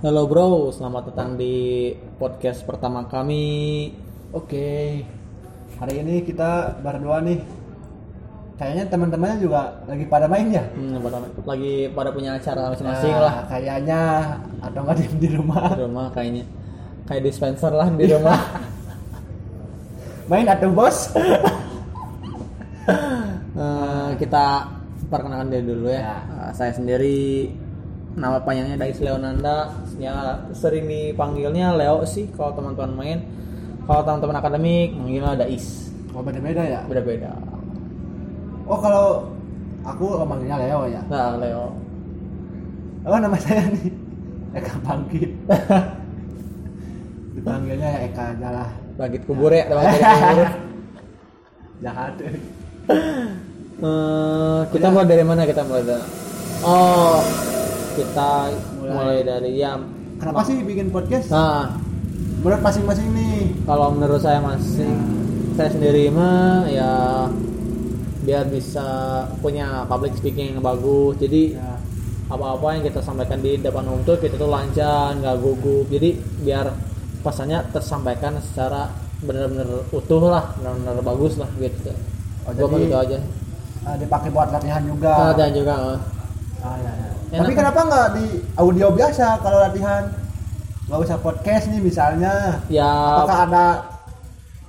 Halo bro, selamat datang di podcast pertama kami. Oke, hari ini kita berdua nih. Kayaknya teman-temannya juga lagi pada main ya. Hmm, lagi pada punya acara masing-masing Nah, lah Kayaknya atau nggak di rumah. di rumah kayaknya. Kayak dispenser lah di rumah. Main atau bos? Eh, kita perkenalkan diri dulu ya. Ya. Eh, saya sendiri nama panjangnya Dais Leonanda. Ya sering dipanggilnya Leo sih kalau teman-teman main. Kalau teman-teman akademik manggilnya Dais. Oh beda-beda ya. Beda-beda. Oh kalau aku manggilnya Leo ya. Nah, Leo. Oh nama saya nih Eka Bangkit. Dipanggilnya ya Eka aja lah. Bangkit kubur ya, bangkit kubur. Jahat. Eh, kita mulai dari mana kita mulai dari oh kita Mulai. mulai, dari ya Kenapa sih bikin podcast? nah Menurut masing-masing nih. kalau menurut saya masih saya sendiri mah ya biar bisa punya public speaking yang bagus jadi Ya. apa-apa yang kita sampaikan di depan umum tuh kita tuh lancar nggak gugup jadi biar pesannya tersampaikan secara benar-benar utuh lah benar-benar bagus lah gitu Oh, Gua jadi- gitu aja Ah, dipakai buat latihan juga. Nah, dan juga eh, Ah, ya, ya. Enak Tapi kan? kenapa nggak di audio biasa kalau latihan? Nggak usah podcast nih misalnya. ya Apakah ada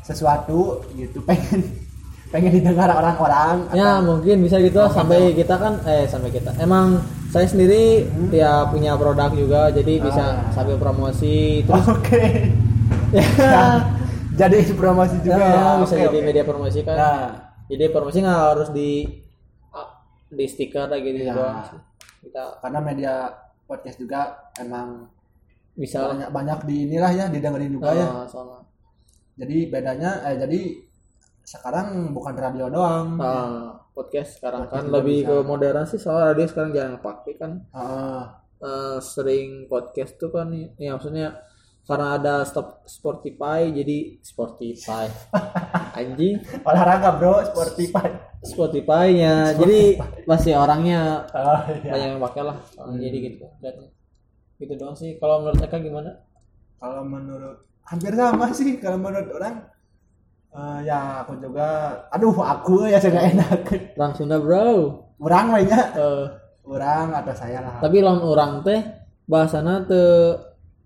sesuatu gitu pengen pengen didengar orang-orang? Ya atau- mungkin bisa gitu Oh, sampai gitu. kita kan eh sampai kita emang saya sendiri ya punya produk juga jadi bisa Ah. sambil promosi terus Oke. ya, Jadi promosi juga ya, ya. bisa Oke, jadi oke. media promosi kan Nah, jadi promosi nggak harus di di stiker kayak gitu sih. Kita karena media podcast juga emang bisa banyak banyak di inilah ya didengerin juga ya. Ah, soalnya. Jadi bedanya eh jadi sekarang bukan radio doang. Ah, podcast sekarang Podcast kan lebih bisa. ke modern sih soalnya radio sekarang jarang pakai kan Ah, eh, sering podcast tuh kan ya maksudnya karena ada stop Spotify jadi Spotify anjing olahraga bro, Spotify. Spotify-nya jadi masih orangnya Oh, iya. banyak yang pakai lah Oh, jadi gitu lihatnya. gitu doang sih kalau menurut Eka gimana Kalau menurut hampir sama sih kalau menurut orang eh, ya aku juga aduh aku ya saya enak. orang Sunda bro Orang lainnya Eh, orang atau saya lah. tapi lawan orang teh bahasana te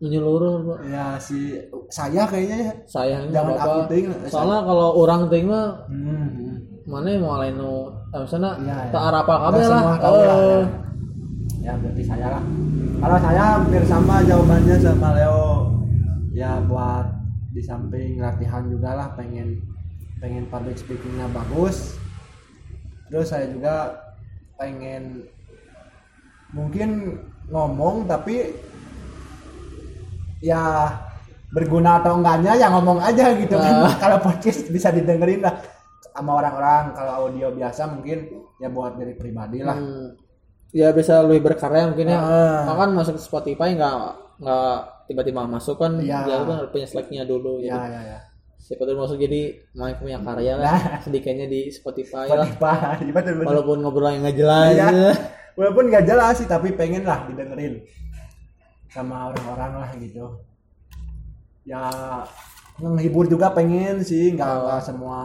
menyeluruh bro Ya si saya kayaknya ya. sayang Jangan apa aku ting. soalnya kalau orang teh mah Hmm. mana yang mau lain nu eh, misalnya Iya, iya. tak arapa Nggak kabeh lah lah, Eh, ya. Ya berarti saya lah. Kalau saya hampir sama jawabannya sama Leo. Ya buat di samping latihan juga lah pengen pengen public speakingnya bagus. Terus saya juga pengen mungkin ngomong tapi ya berguna atau enggaknya ya ngomong aja gitu kan. Ah. Kalau podcast bisa didengerin lah sama orang-orang. Kalau audio biasa mungkin ya buat diri pribadi lah. Hmm, ya bisa lebih berkarya mungkin ya. Kalau kan masuk Spotify nggak nggak tiba-tiba masuk kan Iya. dia kan punya seleknya dulu Ya gitu. ya ya. Siapa tahu masuk jadi main punya karya lah Nah. sedikitnya di Spotify lah. Spotify, betul betul. Walaupun ngobrol yang nggak jelas. Iya. Walaupun nggak jelas sih, tapi pengen lah didengerin sama orang-orang lah gitu. Ya menghibur juga pengen sih, nggak Oh. semua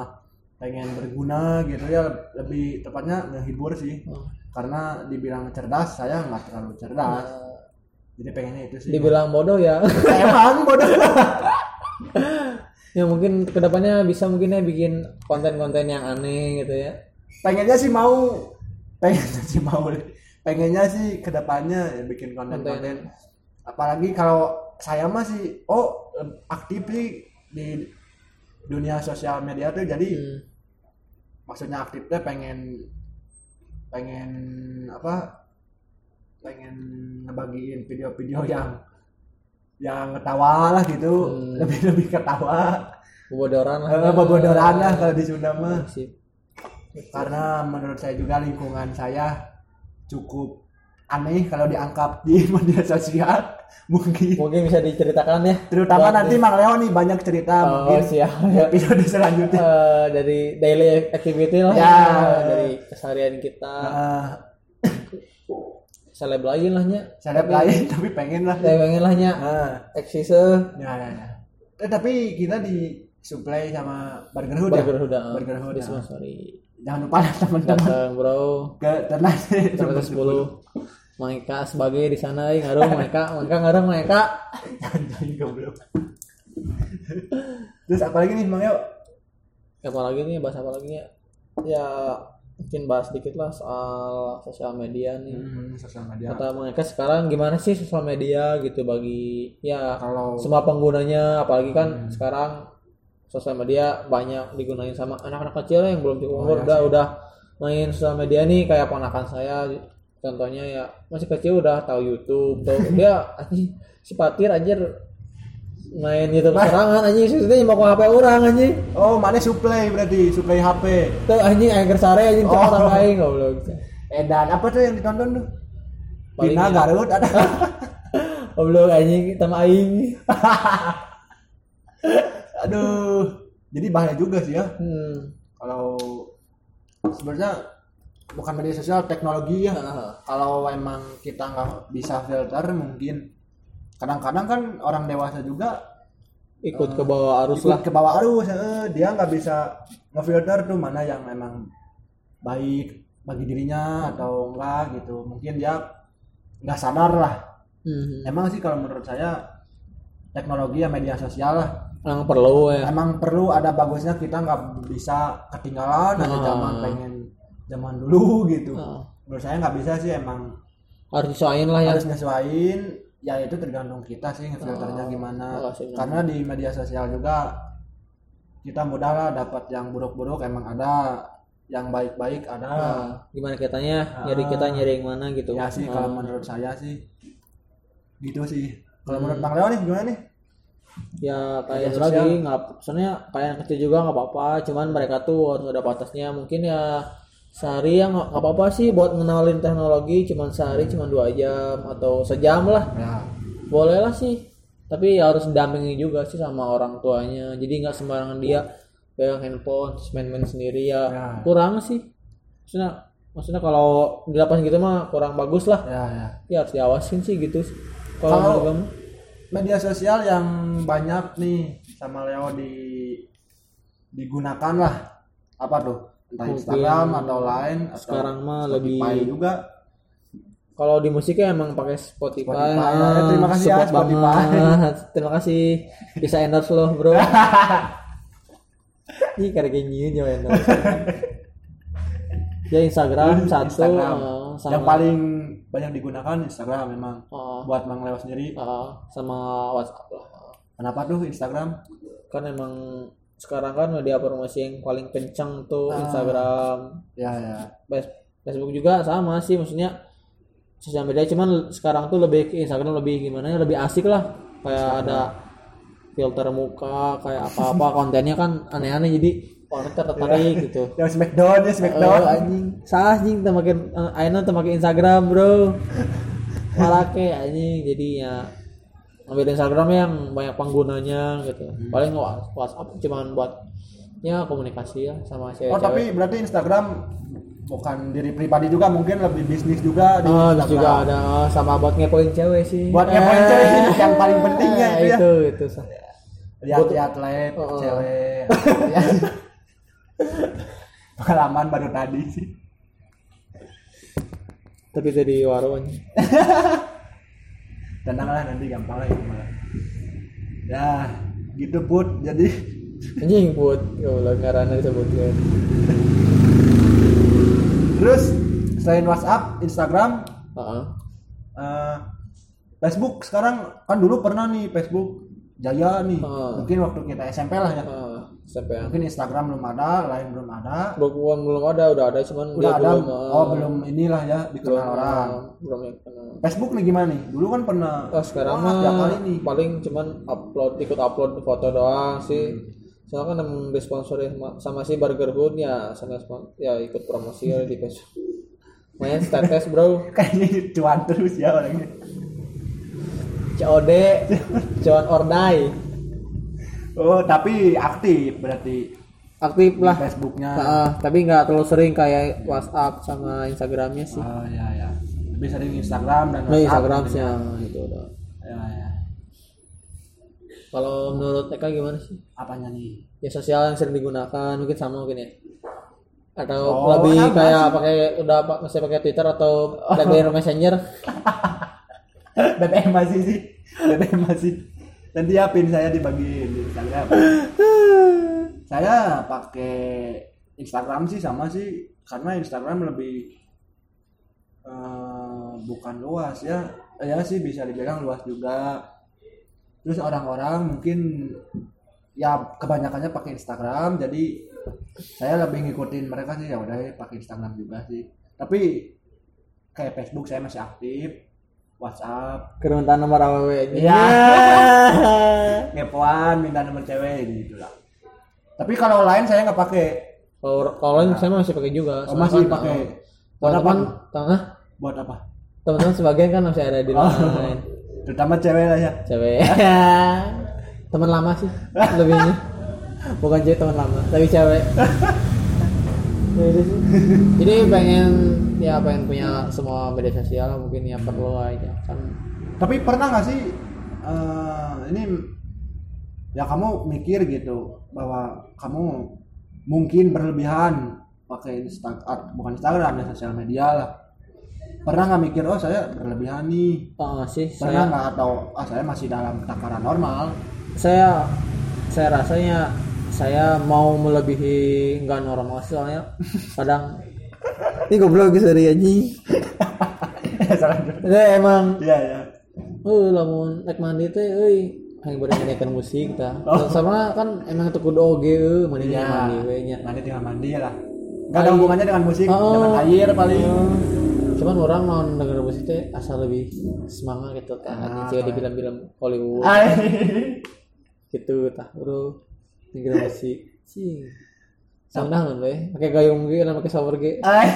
pengen berguna gitu ya. Lebih tepatnya menghibur sih. Oh. Karena dibilang cerdas, saya nggak terlalu cerdas. Nah, Jadi pengennya itu sih. dibilang bodoh ya. Emang bodoh. ya mungkin ke depannya bisa mungkin ya bikin konten-konten yang aneh gitu ya. pengennya sih mau pengennya sih mau pengennya sih ke depannya ya bikin konten-konten apalagi kalau saya masih oh aktif sih di dunia sosial media tuh jadi Hmm. maksudnya aktifnya pengen pengen apa pengen ngebagiin video-video yang yang ketawa lah gitu Hmm. lebih lebih ketawa Bobodoran lah. eh, bobodoran lah kalau di Sunda mah karena menurut saya juga lingkungan saya cukup aneh kalau diangkat di media sosial mungkin. Mungkin bisa diceritakan ya. terutama Buat nanti Mang Leo nih banyak cerita Oh, mungkin siap. di episode selanjutnya. Eh, dari daily activity lah. Ya. dari keseharian kita. Nah, seleb lain lah nya. Seleb lain tapi pengen lah. Saya pengen lah nya. Ah. Eksis ya ya ya. Eh, tapi kita di supply sama Burger Hood burger ya huda Burger Hood, Di ah. sorry. Jangan lupa ya teman-teman. Datang bro. Ke ternak sampai sepuluh. Maika sebagai di sana eh, ngaruh Maika Maika ngaruh Maika jangan goblok. Terus apa lagi nih Bang Yo apa lagi nih? Bahas apa lagi nih ya mungkin bahas dikit lah soal sosial media nih. Hmm, sosial media. Kata mereka sekarang gimana sih sosial media gitu bagi ya kalau semua penggunanya? Apalagi kan sekarang sosial media banyak digunain sama anak-anak kecil yang belum cukup umur. Iya udah udah main sosial media nih kayak ponakan saya contohnya ya masih kecil udah tahu YouTube tuh dia anjing si Patir anjir main YouTube serangan anjing maksudnya mau HP orang anjing. Oh mana supply berarti supply HP tuh anjing aing sare anjing Oh. oh. orang lain goblok. Edan apa tuh yang ditonton tuh? Pina ya. Garut ada. Goblok anjing sama aing aduh. Jadi bahaya juga sih ya. Hmm. kalau sebenarnya bukan media sosial teknologi ya. Kalau emang kita nggak bisa filter mungkin. Kadang-kadang kan orang dewasa juga ikut ke bawah arus ikut lah. ke bawah arus eh, dia nggak bisa ngefilter tuh mana yang emang baik bagi dirinya atau enggak gitu. Mungkin dia nggak sadar lah. Hmm. emang sih kalau menurut saya teknologi ya media sosial lah yang perlu ya. Emang perlu ada bagusnya kita nggak bisa ketinggalan ada Ah. zaman pengen zaman dulu gitu. Ah. menurut saya nggak bisa sih emang harus disesuaiin lah ya. harus nyesuaiin ya itu tergantung kita sih ngefilternya Oh, gimana. Karena di media sosial juga kita mudah lah dapat yang buruk-buruk emang ada yang baik-baik ada. Nah, gimana kitanya? Nyari Ah. kita nyari yang mana gitu. Ya sih Ah. kalau menurut saya sih gitu sih. Kalau Hmm. menurut Bang Leo nih gimana nih ya kayak itu lagi nggak soalnya kayak yang kecil juga nggak apa-apa cuman mereka tuh harus ada batasnya. Mungkin ya sehari ya nggak apa-apa sih buat ngenalin teknologi cuman sehari cuman dua jam atau sejam lah. Ya. Boleh lah sih tapi ya harus dampingi juga sih sama orang tuanya. Jadi nggak sembarangan dia pegang handphone main-main sendiri ya, Ya. kurang sih. Maksudnya maksudnya kalau dilapas gitu mah kurang bagus lah. Ya ya. Ya harus diawasin sih gitu kalau media sosial yang banyak nih sama Leo di digunakan lah. Apa tuh? Entah Mungkin Instagram atau lain atau sekarang mah Spotify lebih juga. Kalau di musiknya emang pakai Spotify, Spotify, ah, ya, terima kasih ya, Spotify. banget. terima kasih. Bisa endorse lo bro. Ini karena gini ya endorse. Ya Instagram satu Instagram. sama yang paling banyak digunakan Instagram memang. Eh, buat Bang Leo sendiri. Eh, sama WhatsApp lah. Kenapa tuh Instagram? Kan emang sekarang kan media promosi yang paling kencang tuh Ah. Instagram. Ya ya. Face- Facebook juga sama sih maksudnya sosial media cuman sekarang tuh lebih ke Instagram lebih gimana ya lebih asik lah. Kayak ada filter muka kayak apa-apa kontennya kan aneh-aneh jadi orang tertarik gitu yang Smackdown ya Oh, Smackdown anjing salah anjing teu make uh, ayeuna teu make Instagram bro malah ke anjing jadi ya ngambil Instagram yang banyak penggunanya gitu Hmm. paling Wha- WhatsApp cuman buat ya komunikasi ya sama cewek oh tapi berarti Instagram bukan diri pribadi juga mungkin lebih bisnis juga di Oh, Instagram. juga ada oh, sama buat ngepoin cewek sih. Buat ngepoin cewek sih, yang paling pentingnya itu ya. Itu itu. Sa. lihat lihat atlet Oh. cewek. pengalaman baru tadi sih Tapi itu di warung. tenang lah nanti gampang lah itu malah ya gitu put jadi Anjing buat goblok ngaranna disebutkeun. terus selain WhatsApp Instagram Heeh. eh, Facebook sekarang kan dulu pernah nih Facebook jaya nih Ah. mungkin waktu kita SMP lah ya Heeh. Sampai yang mungkin Instagram belum ada lain belum ada. Belum belum ada, udah ada cuman udah ada. belum oh belum inilah ya belum dikenal orang. eh, belum yang kenal. Facebook nih gimana nih? Dulu kan pernah. Oh, sekarang mah kali nih. paling cuman upload ikut upload foto doang sih. Soalnya kan emang disponsori sama, sama si Burger Hood ya, sama ya ikut promosi ya di Facebook. Main status bro, kayaknya cuan terus ya orangnya. COD, cuan ordai, oh tapi aktif berarti aktif di lah. Facebooknya Nah, tapi nggak terlalu sering kayak WhatsApp sama Instagramnya sih. oh ya ya lebih sering Instagram dan Nah, WhatsApp Instagram gitu sih ya. ya, gitu udah. ya, ya. Kalau menurut Eka gimana sih? apanya nih Ya sosial yang sering digunakan mungkin sama mungkin ya. Atau Oh, lebih kayak pakai udah masih pakai Twitter atau BlackBerry Messenger? BBM masih sih BBM masih nanti ya pin saya dibagi di Instagram. Saya pakai Instagram sih sama sih. Karena Instagram lebih eh, bukan luas ya. Ya sih bisa dibilang luas juga. Terus orang-orang mungkin ya kebanyakannya pakai Instagram. Jadi saya lebih ngikutin mereka sih. Ya udah pakai Instagram juga sih. Tapi kayak Facebook saya masih aktif WhatsApp Keruntan nomor AWW ini. Iya. ngepoan minta nomor cewek gitu lah tapi kalau lain saya nggak pakai Kalau kalau lain saya masih pakai juga. Oh, masih kan, pakai. Buat apa? Tengah buat apa teman-teman sebagian kan masih ada di Oh. lain. terutama cewek lah ya Cewek. teman lama sih lebihnya. Bukan cewek teman lama, tapi cewek. Ya. Jadi pengen ya pengen punya semua media sosial mungkin ya perlu aja kan. Tapi pernah nggak sih eh, ini ya kamu mikir gitu bahwa kamu mungkin berlebihan pakai Instagram bukan Instagram ya sosial media lah. Pernah nggak mikir oh saya berlebihan nih? Oh, sih? Pernah saya nggak? Atau ah saya masih dalam takaran normal? Saya saya rasanya saya mau melebihi nggak normal soalnya kadang ini goblok sorry anjing salah Ya emang iya ya Oh, lamun naik mandi teh euy yang boleh nyanyikan musik tah. Oh. Sama kan emang itu kudu oge euy mandi Iya. mandi we nya. mandi tinggal mandi lah nggak ada hubungannya dengan musik Oh. dengan air paling Cuman orang non denger musik teh asal lebih semangat gitu tah. Ah, Jika di film-film Hollywood Ay. gitu tah. Bro. Musik. Cing. Sandah non we, pakai gayung ge, pakai shower. Ay.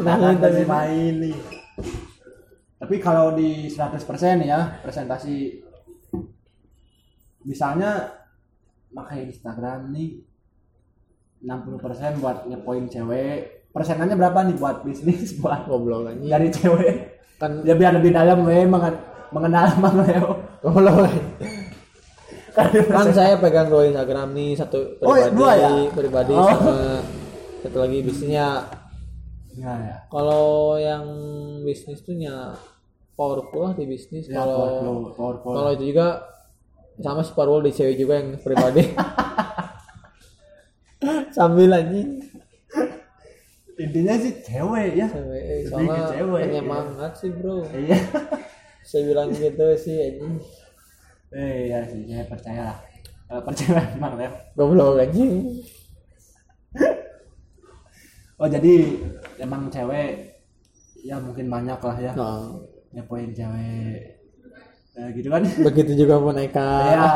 Nah, masih main nih. Tapi kalau di 100% ya presentasi misalnya pakai Instagram nih 60% buat ngepoin cewek. Persenannya berapa nih buat bisnis buat goblok anjing. dari cewek? Kan Ya biar lebih dalam we mengen- mengenal Mang Leo. goblok. Kan saya pegang dua Instagram nih satu Oh, pribadi dua ya? pribadi Oh. sama satu lagi bisnisnya Ya ya. kalau yang bisnis tuh nya powerful lah di bisnis Ya, kalau kalau itu juga sama si powerful di cewek juga yang pribadi sambil anjing Intinya sih cewek ya. cewek eh, soalnya cewek, penyemangat sih bro Iya. saya bilang gitu sih anjing Eh ya sih, saya percaya lah. Kalau percaya Mang Leo. goblok anjing. Oh jadi emang cewek ya mungkin banyak lah ya. Nah. Ngepoin cewek. Ya, gitu kan? Begitu juga boneka. Ya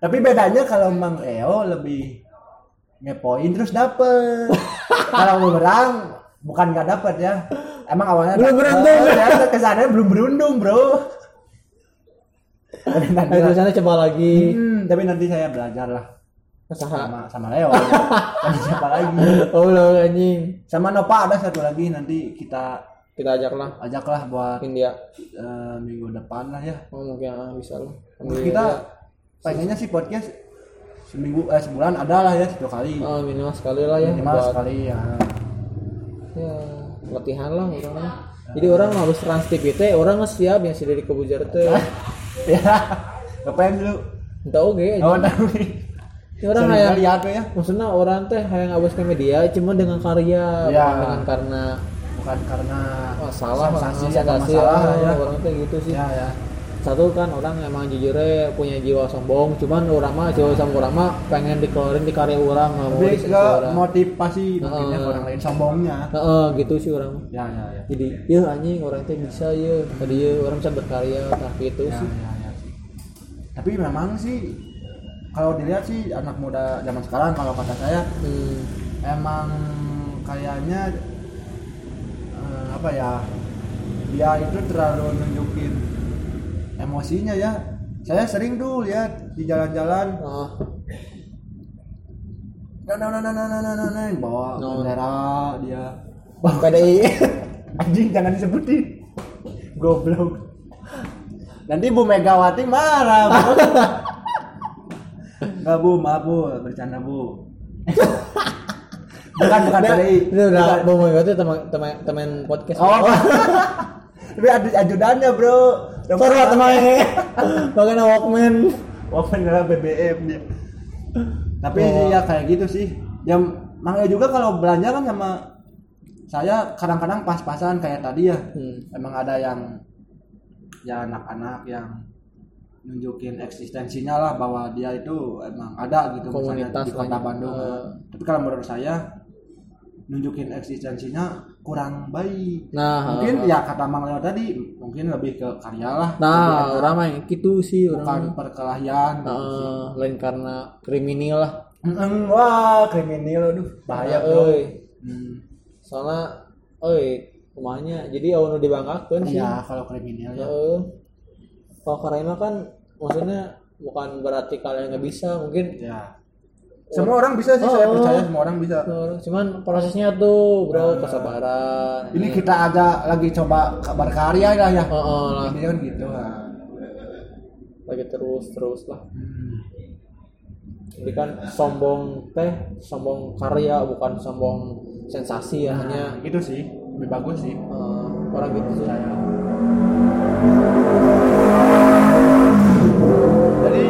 tapi bedanya kalau Mang Leo lebih ngepoin terus dapet. Kalau orang bukan nggak dapet ya. Emang awalnya Belum dapet, beruntung. ya kesannya belum beruntung bro tapi nanti, sana coba lagi. Hmm, tapi nanti saya belajar lah sama sama Leo. Nanti siapa lagi? Oh lo anjing. Sama Nova ada satu lagi. Nanti kita kita ajak lah ajaklah buat mungkin dia eh, minggu depan lah ya. Oh mungkin ah, bisa lah. Kita pengennya sih podcast seminggu eh sebulan ada lah ya satu kali. Oh, minimal sekali lah ya minimal buat sekali ya. Ya latihan lah orangnya jadi orang harus trans teh orang siap yang sudah di kebujar teh ya. Ngapain dulu entah oke oh tahu ini orang Sering kayak kali apa ya. maksudnya orang teh kayak ngabus ke media cuma dengan karya Ya. bukan dengan karena bukan karena masalah sensasi sensasi, atau masalah ah, ya. orang teh gitu sih. Ya ya. Satu kan orang emang jujurnya punya jiwa sombong cuman orang mah jiwa sombong orang mah pengen dikeluarin di karya orang lebih ke orang. motivasi Heeh. mungkin ya orang lain sombongnya. Nah, eh, gitu sih orang. Ya ya ya. Jadi ya anjing orang teh bisa ya tadi ya orang bisa berkarya nah gitu ya, sih. ya, ya. Tapi memang sih kalau dilihat sih anak muda zaman sekarang kalau kata saya hmm. emang kayaknya eh, apa ya dia itu terlalu nunjukin emosinya ya. Saya sering tuh lihat di jalan-jalan. Oh, nah nah nah nah nah nah nah nah, nah, bawa No. bendera dia. PDI anjing jangan disebutin. Goblok nanti Bu Megawati marah Bu. Enggak Bu, maaf Bu, bercanda Bu. bukan bukan Nah, PDI. itu udah mau itu teman teman teman podcast Oh. Tapi ada ajudannya, Bro. Sorry teman Makanya Walkman Walkman adalah BBM dia. Tapi Oh. ya kayak gitu sih. Ya makanya juga kalau belanja kan sama saya kadang-kadang pas-pasan kayak tadi ya. hmm. Emang ada yang ya anak-anak yang nunjukin eksistensinya lah bahwa dia itu emang ada gitu misalnya Komunitas di kota. Bandung. Eh. Tapi kalau menurut saya nunjukin eksistensinya kurang baik. Nah Mungkin ya kata Mang Leo tadi mungkin lebih ke karya lah. Nah orang mah gitu sih bukan orang perkelahian. gitu Nah, sih. lain karena kriminal lah Mm, wah kriminal aduh bahaya bro. euy. Hmm. soalnya euy rumahnya jadi awalnya dibanggakan sih Iya kalau kriminal ya. Heeh. kalau karena kan maksudnya bukan berarti kalian nggak bisa mungkin Ya. Semua orang bisa sih saya Oh. percaya semua orang bisa. cuman prosesnya tuh bro kesabaran Nah. Ini kita aja lagi coba kabar karya lah ya. oh, oh, lah Ini kan gitu lah. lagi terus terus lah Hmm. jadi kan sombong teh sombong karya bukan sombong sensasi ya hanya Hanya gitu sih lebih bagus sih. eh, orang gitu Saya. Jadi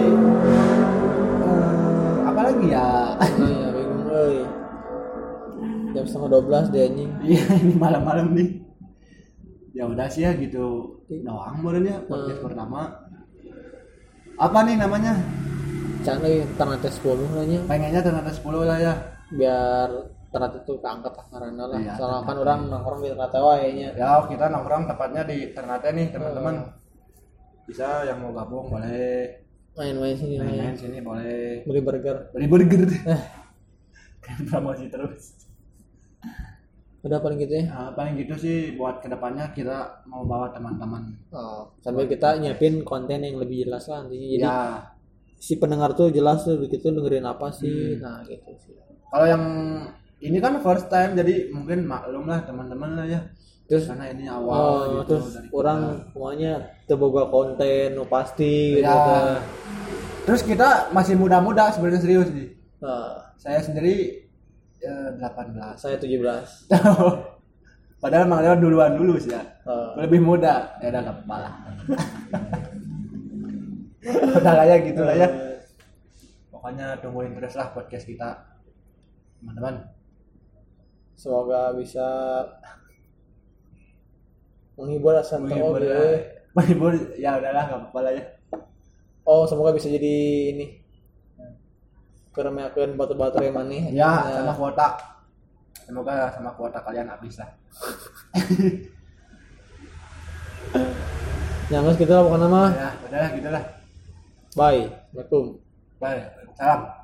eh, apa lagi ya? nah ya bingung jam setengah 12 deh anjing Iya ini malam-malam nih. Ya udah sih ya gitu doang barunya podcast Hmm. pertama. Apa nih namanya? Can euy ternyata 10 nanya Pengennya ternyata 10 lah ya. biar ternyata itu keangkat karena lah. Iya, soalnya kan orang nongkrong di ternyata wae nya Ya kita nongkrong tepatnya di Ternate nih teman-teman. Bisa yang mau gabung boleh. Main-main sini main-main main sini boleh. Beli burger. Beli burger. kan promosi terus. udah paling gitu ya? Nah, paling gitu sih buat ke depannya kita mau bawa teman-teman. oh, sambil kita nyiapin konten yang lebih jelas lah nantinya jadi ya si pendengar tuh jelas tuh begitu dengerin apa sih. Hmm. nah gitu sih. Kalau yang ini kan first time jadi mungkin maklum lah teman-teman lah ya. terus Karena ini oh, awal gitu terus orang semuanya terboga konten nu pasti gitu ya. kan. Terus kita masih muda-muda sebenarnya serius sih. nah, Saya sendiri ya, 18. saya 17 Padahal Mang duluan dulu sih ya. Oh. Lebih muda. Ya udah gak apa-apa lah. udah ya gitu lah ya. Pokoknya tungguin terus lah podcast kita. Teman-teman. Semoga bisa menghibur asal Menghibur terobos ya. Menghibur ya udahlah gak apa-apa lah ya. Oh, semoga bisa jadi ini. Keremeakeun batu baterai maneh. Ya, sama kuota. Semoga sama kuota kalian habis lah. Yang kita bukan nama. Ya, udahlah gitu lah. Bye. Assalamualaikum. Bye. Salam.